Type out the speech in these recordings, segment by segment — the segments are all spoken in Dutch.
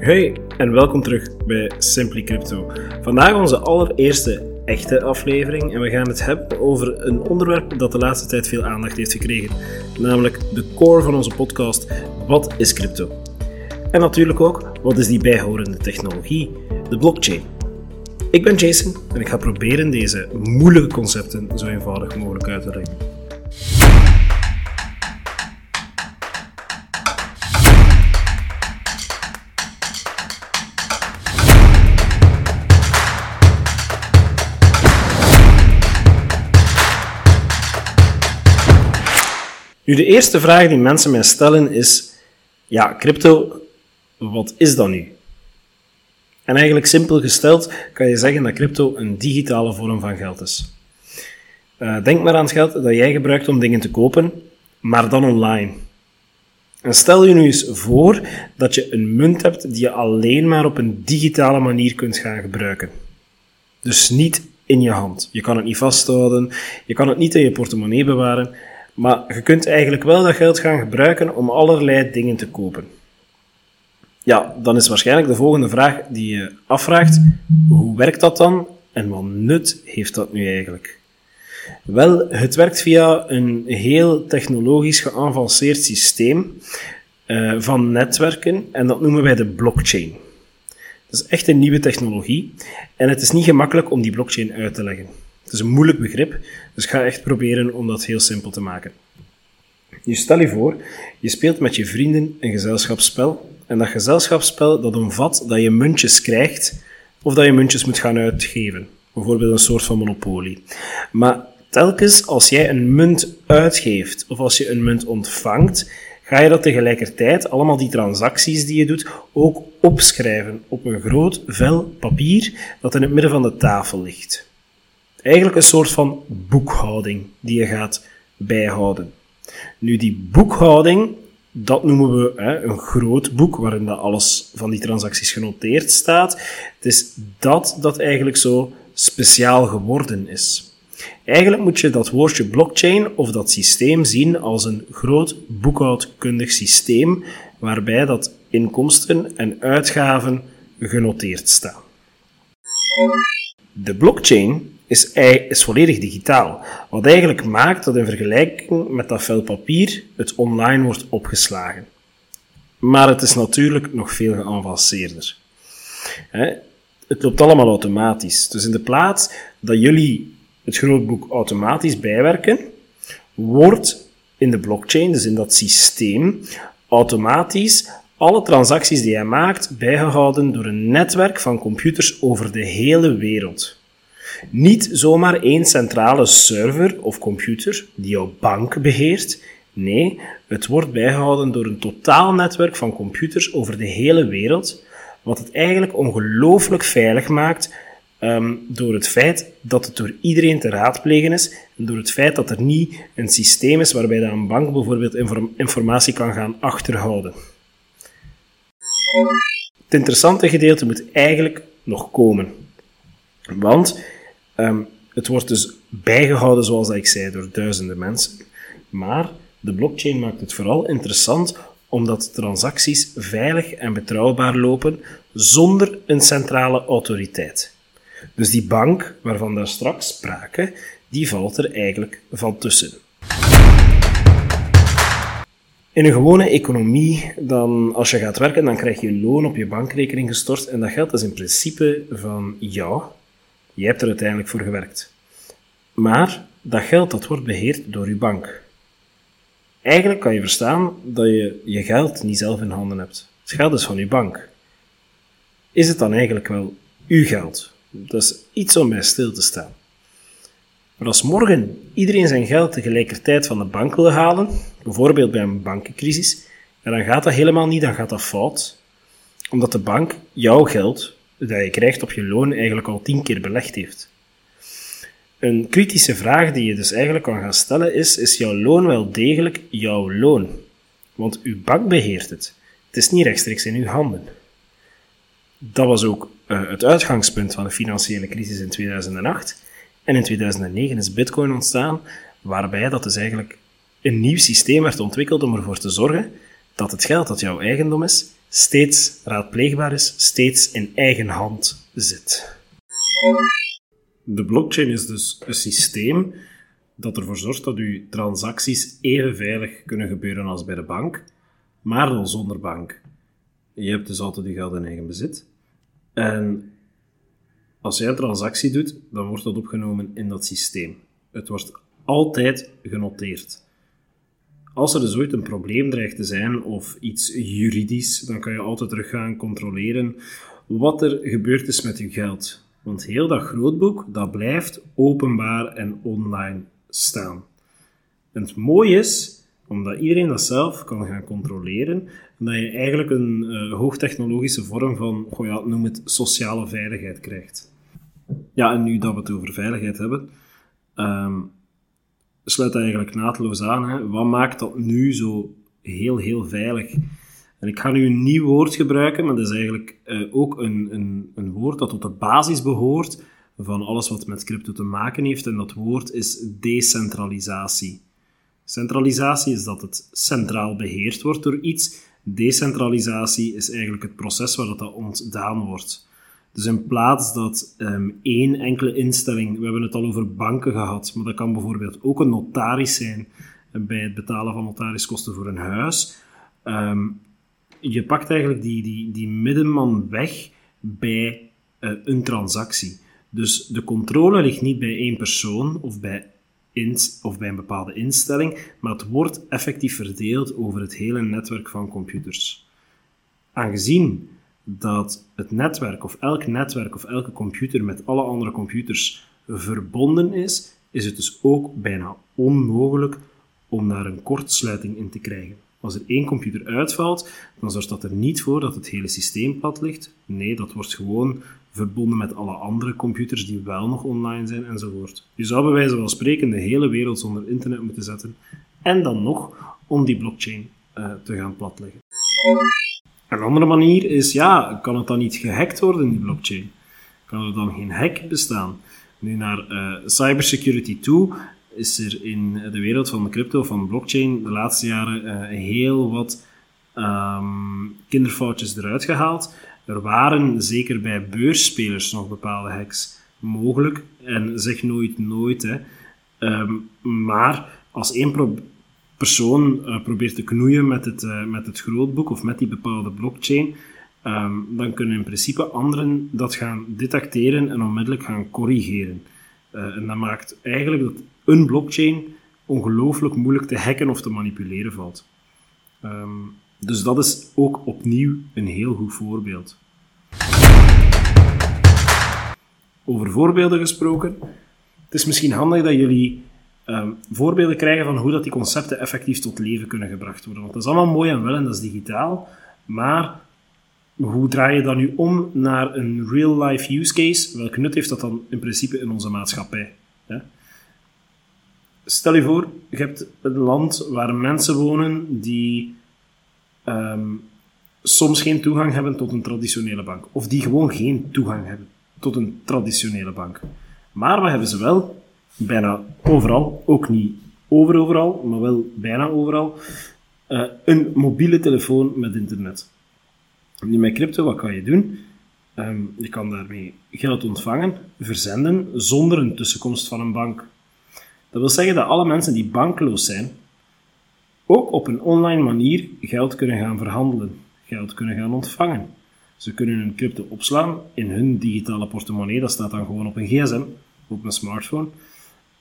Hey en welkom terug bij Simply Crypto. Vandaag onze allereerste echte aflevering en we gaan het hebben over een onderwerp dat de laatste tijd veel aandacht heeft gekregen, namelijk de core van onze podcast: wat is crypto? En natuurlijk ook, wat is die bijhorende technologie, de blockchain? Ik ben Jason en ik ga proberen deze moeilijke concepten zo eenvoudig mogelijk uit te leggen. Nu, de eerste vraag die mensen mij stellen is: ja, crypto, wat is dat nu? En eigenlijk simpel gesteld kan je zeggen dat crypto een digitale vorm van geld is. Uh, denk maar aan het geld dat jij gebruikt om dingen te kopen, maar dan online. En stel je nu eens voor dat je een munt hebt die je alleen maar op een digitale manier kunt gaan gebruiken. Dus niet in je hand. Je kan het niet vasthouden, je kan het niet in je portemonnee bewaren, maar je kunt eigenlijk wel dat geld gaan gebruiken om allerlei dingen te kopen. Ja, dan is waarschijnlijk de volgende vraag die je afvraagt: hoe werkt dat dan en wat nut heeft dat nu eigenlijk? Wel, het werkt via een heel technologisch geavanceerd systeem uh, van netwerken en dat noemen wij de blockchain. Dat is echt een nieuwe technologie en het is niet gemakkelijk om die blockchain uit te leggen. Het is een moeilijk begrip, dus ik ga echt proberen om dat heel simpel te maken. Nu stel je voor, je speelt met je vrienden een gezelschapsspel en dat gezelschapsspel dat omvat dat je muntjes krijgt of dat je muntjes moet gaan uitgeven. Bijvoorbeeld een soort van monopolie. Maar telkens als jij een munt uitgeeft of als je een munt ontvangt, ga je dat tegelijkertijd, allemaal die transacties die je doet, ook opschrijven op een groot vel papier dat in het midden van de tafel ligt. Eigenlijk een soort van boekhouding die je gaat bijhouden. Nu, die boekhouding, dat noemen we hè, een groot boek waarin dat alles van die transacties genoteerd staat. Het is dat dat eigenlijk zo speciaal geworden is. Eigenlijk moet je dat woordje blockchain of dat systeem zien als een groot boekhoudkundig systeem waarbij dat inkomsten en uitgaven genoteerd staan. De blockchain is, is volledig digitaal. Wat eigenlijk maakt dat in vergelijking met dat vel papier het online wordt opgeslagen. Maar het is natuurlijk nog veel geavanceerder. Het loopt allemaal automatisch. Dus in de plaats dat jullie het grootboek automatisch bijwerken, wordt in de blockchain, dus in dat systeem, automatisch alle transacties die jij maakt bijgehouden door een netwerk van computers over de hele wereld. Niet zomaar één centrale server of computer die jouw bank beheert. Nee, het wordt bijgehouden door een totaal netwerk van computers over de hele wereld, wat het eigenlijk ongelooflijk veilig maakt um, door het feit dat het door iedereen te raadplegen is en door het feit dat er niet een systeem is waarbij een bank bijvoorbeeld inform informatie kan gaan achterhouden. Het interessante gedeelte moet eigenlijk nog komen. Want Um, het wordt dus bijgehouden, zoals ik zei, door duizenden mensen. Maar de blockchain maakt het vooral interessant omdat transacties veilig en betrouwbaar lopen zonder een centrale autoriteit. Dus die bank, waarvan daar straks sprake, die valt er eigenlijk van tussen. In een gewone economie, dan, als je gaat werken, dan krijg je loon op je bankrekening gestort en dat geld is in principe van jou, je hebt er uiteindelijk voor gewerkt. Maar dat geld dat wordt beheerd door je bank. Eigenlijk kan je verstaan dat je je geld niet zelf in handen hebt. Het geld is van je bank. Is het dan eigenlijk wel uw geld? Dat is iets om bij stil te staan. Maar als morgen iedereen zijn geld tegelijkertijd van de bank wil halen, bijvoorbeeld bij een bankencrisis, dan gaat dat helemaal niet, dan gaat dat fout. Omdat de bank jouw geld dat je krijgt op je loon eigenlijk al tien keer belegd heeft. Een kritische vraag die je dus eigenlijk kan gaan stellen is, is jouw loon wel degelijk jouw loon? Want uw bank beheert het. Het is niet rechtstreeks in uw handen. Dat was ook uh, het uitgangspunt van de financiële crisis in 2008. En in 2009 is Bitcoin ontstaan, waarbij dat dus eigenlijk een nieuw systeem werd ontwikkeld om ervoor te zorgen dat het geld dat jouw eigendom is, steeds raadpleegbaar is, steeds in eigen hand zit. De blockchain is dus een systeem dat ervoor zorgt dat uw transacties even veilig kunnen gebeuren als bij de bank, maar dan zonder bank. Je hebt dus altijd je geld in eigen bezit. En als jij een transactie doet, dan wordt dat opgenomen in dat systeem. Het wordt altijd genoteerd. Als er dus ooit een probleem dreigt te zijn of iets juridisch, dan kan je altijd terug gaan controleren wat er gebeurd is met je geld. Want heel dat grootboek, dat blijft openbaar en online staan. En het mooie is, omdat iedereen dat zelf kan gaan controleren, dat je eigenlijk een uh, hoogtechnologische vorm van, goh ja, noem het sociale veiligheid krijgt. Ja, en nu dat we het over veiligheid hebben, um, sluit dat eigenlijk naadloos aan. Hè. Wat maakt dat nu zo heel, heel veilig? En ik ga nu een nieuw woord gebruiken, maar dat is eigenlijk uh, ook een, een, een woord dat tot de basis behoort van alles wat met crypto te maken heeft. En dat woord is decentralisatie. Centralisatie is dat het centraal beheerd wordt door iets. Decentralisatie is eigenlijk het proces waar dat ontdaan wordt. Dus in plaats dat um, één enkele instelling, we hebben het al over banken gehad, maar dat kan bijvoorbeeld ook een notaris zijn bij het betalen van notariskosten voor een huis. Um, je pakt eigenlijk die, die, die middenman weg bij uh, een transactie. Dus de controle ligt niet bij één persoon of bij, of bij een bepaalde instelling, maar het wordt effectief verdeeld over het hele netwerk van computers. Aangezien dat het netwerk of elk netwerk of elke computer met alle andere computers verbonden is, is het dus ook bijna onmogelijk om daar een kortsluiting in te krijgen. Als er één computer uitvalt, dan zorgt dat er niet voor dat het hele systeem plat ligt. Nee, dat wordt gewoon verbonden met alle andere computers die wel nog online zijn enzovoort. Je zou bij wijze van spreken de hele wereld zonder internet moeten zetten en dan nog om die blockchain uh, te gaan platleggen. Een andere manier is, ja, kan het dan niet gehackt worden, die blockchain? Kan er dan geen hack bestaan? Nu naar uh, cybersecurity toe is er in de wereld van de crypto, van blockchain, de laatste jaren uh, heel wat um, kinderfoutjes eruit gehaald. Er waren zeker bij beursspelers nog bepaalde hacks mogelijk. En zeg nooit nooit. Hè. Um, maar als één persoon uh, probeert te knoeien met het, uh, met het grootboek of met die bepaalde blockchain, um, dan kunnen in principe anderen dat gaan detecteren en onmiddellijk gaan corrigeren. Uh, en dat maakt eigenlijk dat een blockchain ongelooflijk moeilijk te hacken of te manipuleren valt. Um, dus dat is ook opnieuw een heel goed voorbeeld. Over voorbeelden gesproken. Het is misschien handig dat jullie um, voorbeelden krijgen van hoe dat die concepten effectief tot leven kunnen gebracht worden. Want dat is allemaal mooi en wel en dat is digitaal. Maar hoe draai je dat nu om naar een real-life use case? Welke nut heeft dat dan in principe in onze maatschappij? Stel je voor, je hebt een land waar mensen wonen die um, soms geen toegang hebben tot een traditionele bank. Of die gewoon geen toegang hebben tot een traditionele bank. Maar we hebben ze wel bijna overal, ook niet overal, maar wel bijna overal, uh, een mobiele telefoon met internet. Nu met crypto, wat kan je doen? Um, je kan daarmee geld ontvangen, verzenden, zonder een tussenkomst van een bank. Dat wil zeggen dat alle mensen die bankloos zijn, ook op een online manier geld kunnen gaan verhandelen, geld kunnen gaan ontvangen. Ze kunnen hun crypto opslaan in hun digitale portemonnee, dat staat dan gewoon op een gsm, op een smartphone.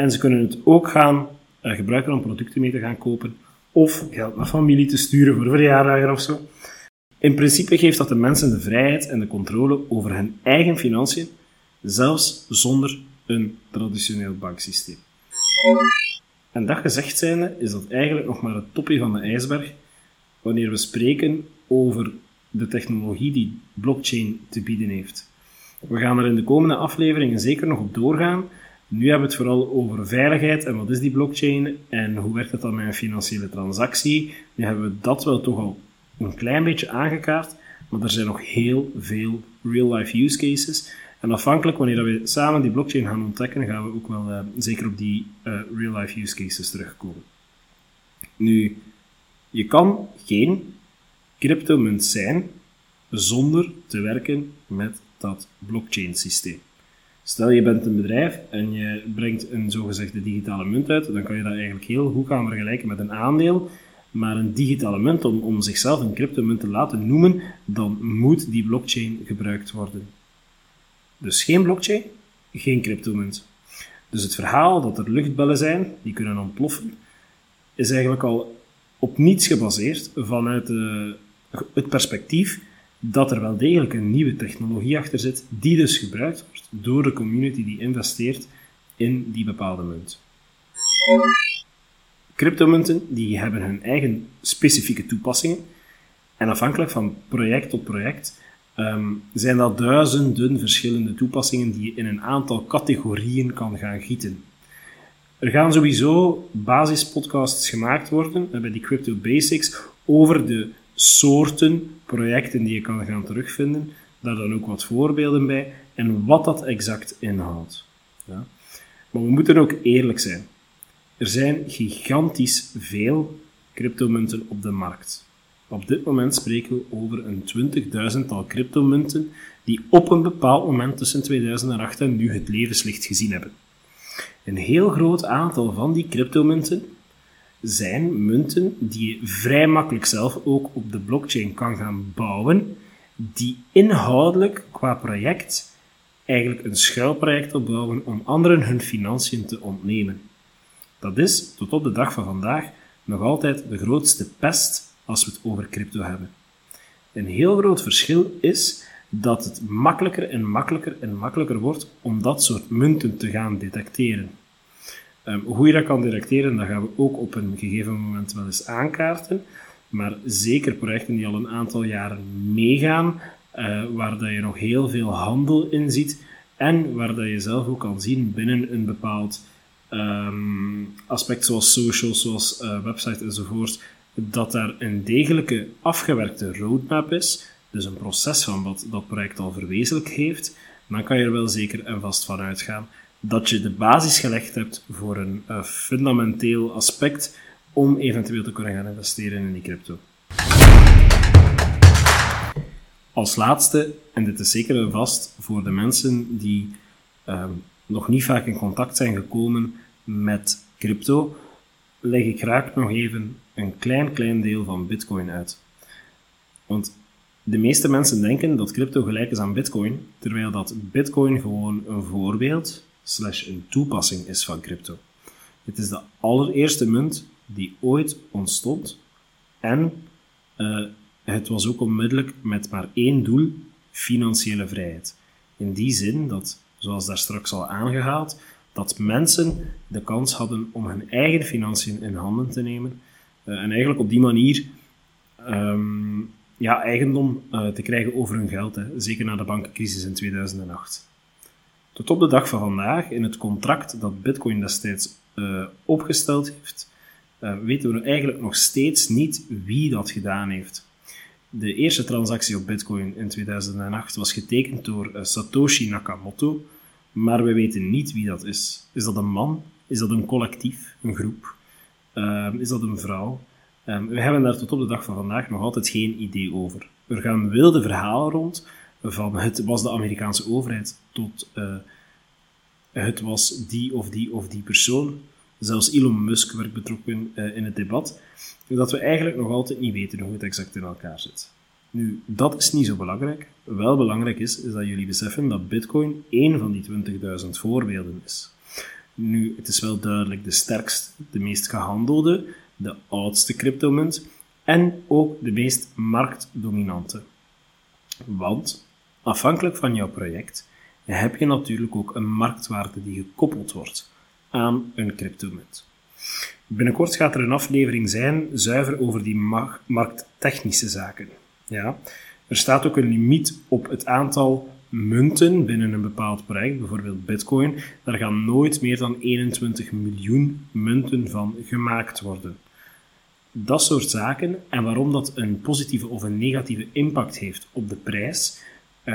En ze kunnen het ook gaan uh, gebruiken om producten mee te gaan kopen, of geld naar familie te sturen voor verjaardagen of zo. In principe geeft dat de mensen de vrijheid en de controle over hun eigen financiën, zelfs zonder een traditioneel banksysteem. En dat gezegd zijnde is dat eigenlijk nog maar het topje van de ijsberg wanneer we spreken over de technologie die blockchain te bieden heeft. We gaan er in de komende afleveringen zeker nog op doorgaan. Nu hebben we het vooral over veiligheid en wat is die blockchain en hoe werkt het dan met een financiële transactie. Nu hebben we dat wel toch al een klein beetje aangekaart, maar er zijn nog heel veel real-life use cases. En afhankelijk wanneer we samen die blockchain gaan ontdekken, gaan we ook wel uh, zeker op die uh, real-life use cases terugkomen. Nu, je kan geen cryptomunt zijn zonder te werken met dat blockchain systeem. Stel je bent een bedrijf en je brengt een zogezegde digitale munt uit, dan kan je dat eigenlijk heel goed gaan vergelijken met een aandeel. Maar een digitale munt, om, om zichzelf een cryptomunt te laten noemen, dan moet die blockchain gebruikt worden. Dus geen blockchain, geen cryptomunt. Dus het verhaal dat er luchtbellen zijn, die kunnen ontploffen, is eigenlijk al op niets gebaseerd vanuit de, het perspectief dat er wel degelijk een nieuwe technologie achter zit, die dus gebruikt wordt door de community die investeert in die bepaalde munt. Cryptomunten die hebben hun eigen specifieke toepassingen en afhankelijk van project tot project Ehm, zijn dat duizenden verschillende toepassingen die je in een aantal categorieën kan gaan gieten. Er gaan sowieso basispodcasts gemaakt worden bij die Crypto Basics over de soorten projecten die je kan gaan terugvinden. Daar dan ook wat voorbeelden bij en wat dat exact inhoudt. Ja. Maar we moeten ook eerlijk zijn. Er zijn gigantisch veel cryptomunten op de markt. Op dit moment spreken we over een 20.000-tal cryptomunten die op een bepaald moment tussen 2008 en nu het levenslicht gezien hebben. Een heel groot aantal van die cryptomunten zijn munten die je vrij makkelijk zelf ook op de blockchain kan gaan bouwen, die inhoudelijk qua project eigenlijk een schuilproject opbouwen om anderen hun financiën te ontnemen. Dat is, tot op de dag van vandaag, nog altijd de grootste pest als we het over crypto hebben. Een heel groot verschil is dat het makkelijker en makkelijker en makkelijker wordt om dat soort munten te gaan detecteren. Um, hoe je dat kan detecteren, dat gaan we ook op een gegeven moment wel eens aankaarten. Maar zeker projecten die al een aantal jaren meegaan, uh, waar dat je nog heel veel handel in ziet en waar dat je zelf ook kan zien binnen een bepaald um, aspect zoals social, zoals uh, website enzovoort, dat daar een degelijke afgewerkte roadmap is, dus een proces van wat dat project al verwezenlijk heeft, dan kan je er wel zeker en vast van uitgaan dat je de basis gelegd hebt voor een uh, fundamenteel aspect om eventueel te kunnen gaan investeren in die crypto. Als laatste, en dit is zeker vast voor de mensen die uh, nog niet vaak in contact zijn gekomen met crypto, leg ik graag nog even een klein, klein deel van Bitcoin uit. Want de meeste mensen denken dat crypto gelijk is aan Bitcoin, terwijl dat Bitcoin gewoon een voorbeeld slash een toepassing is van crypto. Het is de allereerste munt die ooit ontstond en uh, het was ook onmiddellijk met maar één doel, financiële vrijheid. In die zin dat, zoals daar straks al aangehaald, dat mensen de kans hadden om hun eigen financiën in handen te nemen eh, en eigenlijk op die manier um, ja, eigendom uh, te krijgen over hun geld, hè, zeker na de bankencrisis in 2008. Tot op de dag van vandaag, in het contract dat Bitcoin destijds uh, opgesteld heeft, weten we eigenlijk nog steeds niet wie dat gedaan heeft. De eerste transactie op Bitcoin in 2008 was getekend door Satoshi Nakamoto, maar we weten niet wie dat is. Is dat een man? Is dat een collectief, een groep? Uh, is dat een vrouw? Um, we hebben daar tot op de dag van vandaag nog altijd geen idee over. Er gaan wilde verhalen rond van het was de Amerikaanse overheid tot uh, het was die of die of die persoon. Zelfs Elon Musk werd betrokken uh, in het debat. Dat we eigenlijk nog altijd niet weten hoe het exact in elkaar zit. Nu, dat is niet zo belangrijk. Wel belangrijk is, is dat jullie beseffen dat Bitcoin één van die 20.000 voorbeelden is. Nu, het is wel duidelijk de sterkste, de meest gehandelde, de oudste cryptomunt en ook de meest marktdominante. Want, afhankelijk van jouw project, heb je natuurlijk ook een marktwaarde die gekoppeld wordt aan een cryptomunt. Binnenkort gaat er een aflevering zijn zuiver over die markttechnische zaken. Ja. Er staat ook een limiet op het aantal munten binnen een bepaald project, bijvoorbeeld Bitcoin. Daar gaan nooit meer dan 21 miljoen munten van gemaakt worden. Dat soort zaken en waarom dat een positieve of een negatieve impact heeft op de prijs,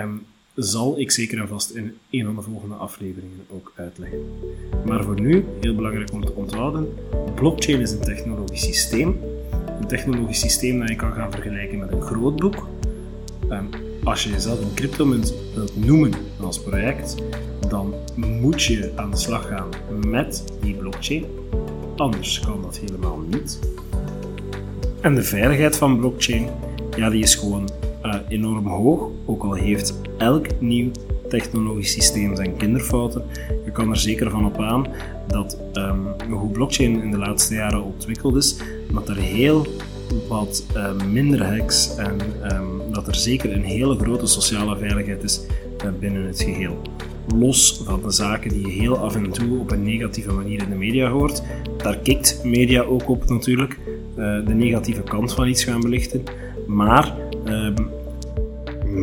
um, zal ik zeker en vast in een van de volgende afleveringen ook uitleggen. Maar voor nu, heel belangrijk om te onthouden, blockchain is een technologisch systeem. Een technologisch systeem dat je kan gaan vergelijken met een groot boek. Um, als je jezelf een cryptomunt wilt noemen als project, dan moet je aan de slag gaan met die blockchain. Anders kan dat helemaal niet. En de veiligheid van blockchain, ja, die is gewoon enorm hoog. Ook al heeft elk nieuw technologisch systeem zijn kinderfouten. Je kan er zeker van op aan dat um, hoe blockchain in de laatste jaren ontwikkeld is, dat er heel wat uh, minder hacks en um, dat er zeker een hele grote sociale veiligheid is uh, binnen het geheel. Los van de zaken die je heel af en toe op een negatieve manier in de media hoort, daar kikt media ook op natuurlijk, uh, de negatieve kant van iets gaan belichten. Maar,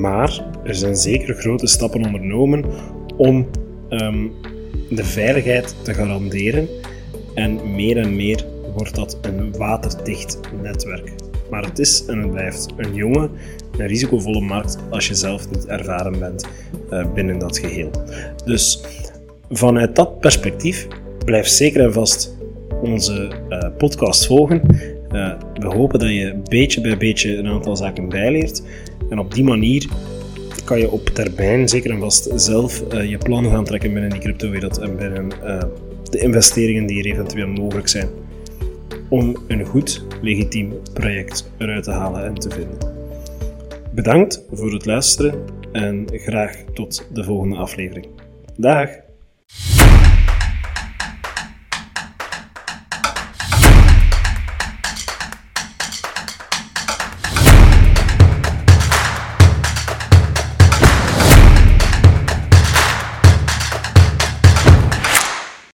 maar er zijn zeker grote stappen ondernomen om de veiligheid te garanderen en meer en meer wordt dat een waterdicht netwerk. Maar het is en het blijft een jonge een risicovolle markt als je zelf niet ervaren bent uh, binnen dat geheel. Dus vanuit dat perspectief blijf zeker en vast onze uh, podcast volgen. Uh, we hopen dat je beetje bij beetje een aantal zaken bijleert. En op die manier kan je op termijn zeker en vast zelf je plannen gaan trekken binnen die cryptowereld en binnen de investeringen die er eventueel mogelijk zijn om een goed, legitiem project eruit te halen en te vinden. Bedankt voor het luisteren en graag tot de volgende aflevering. Dag!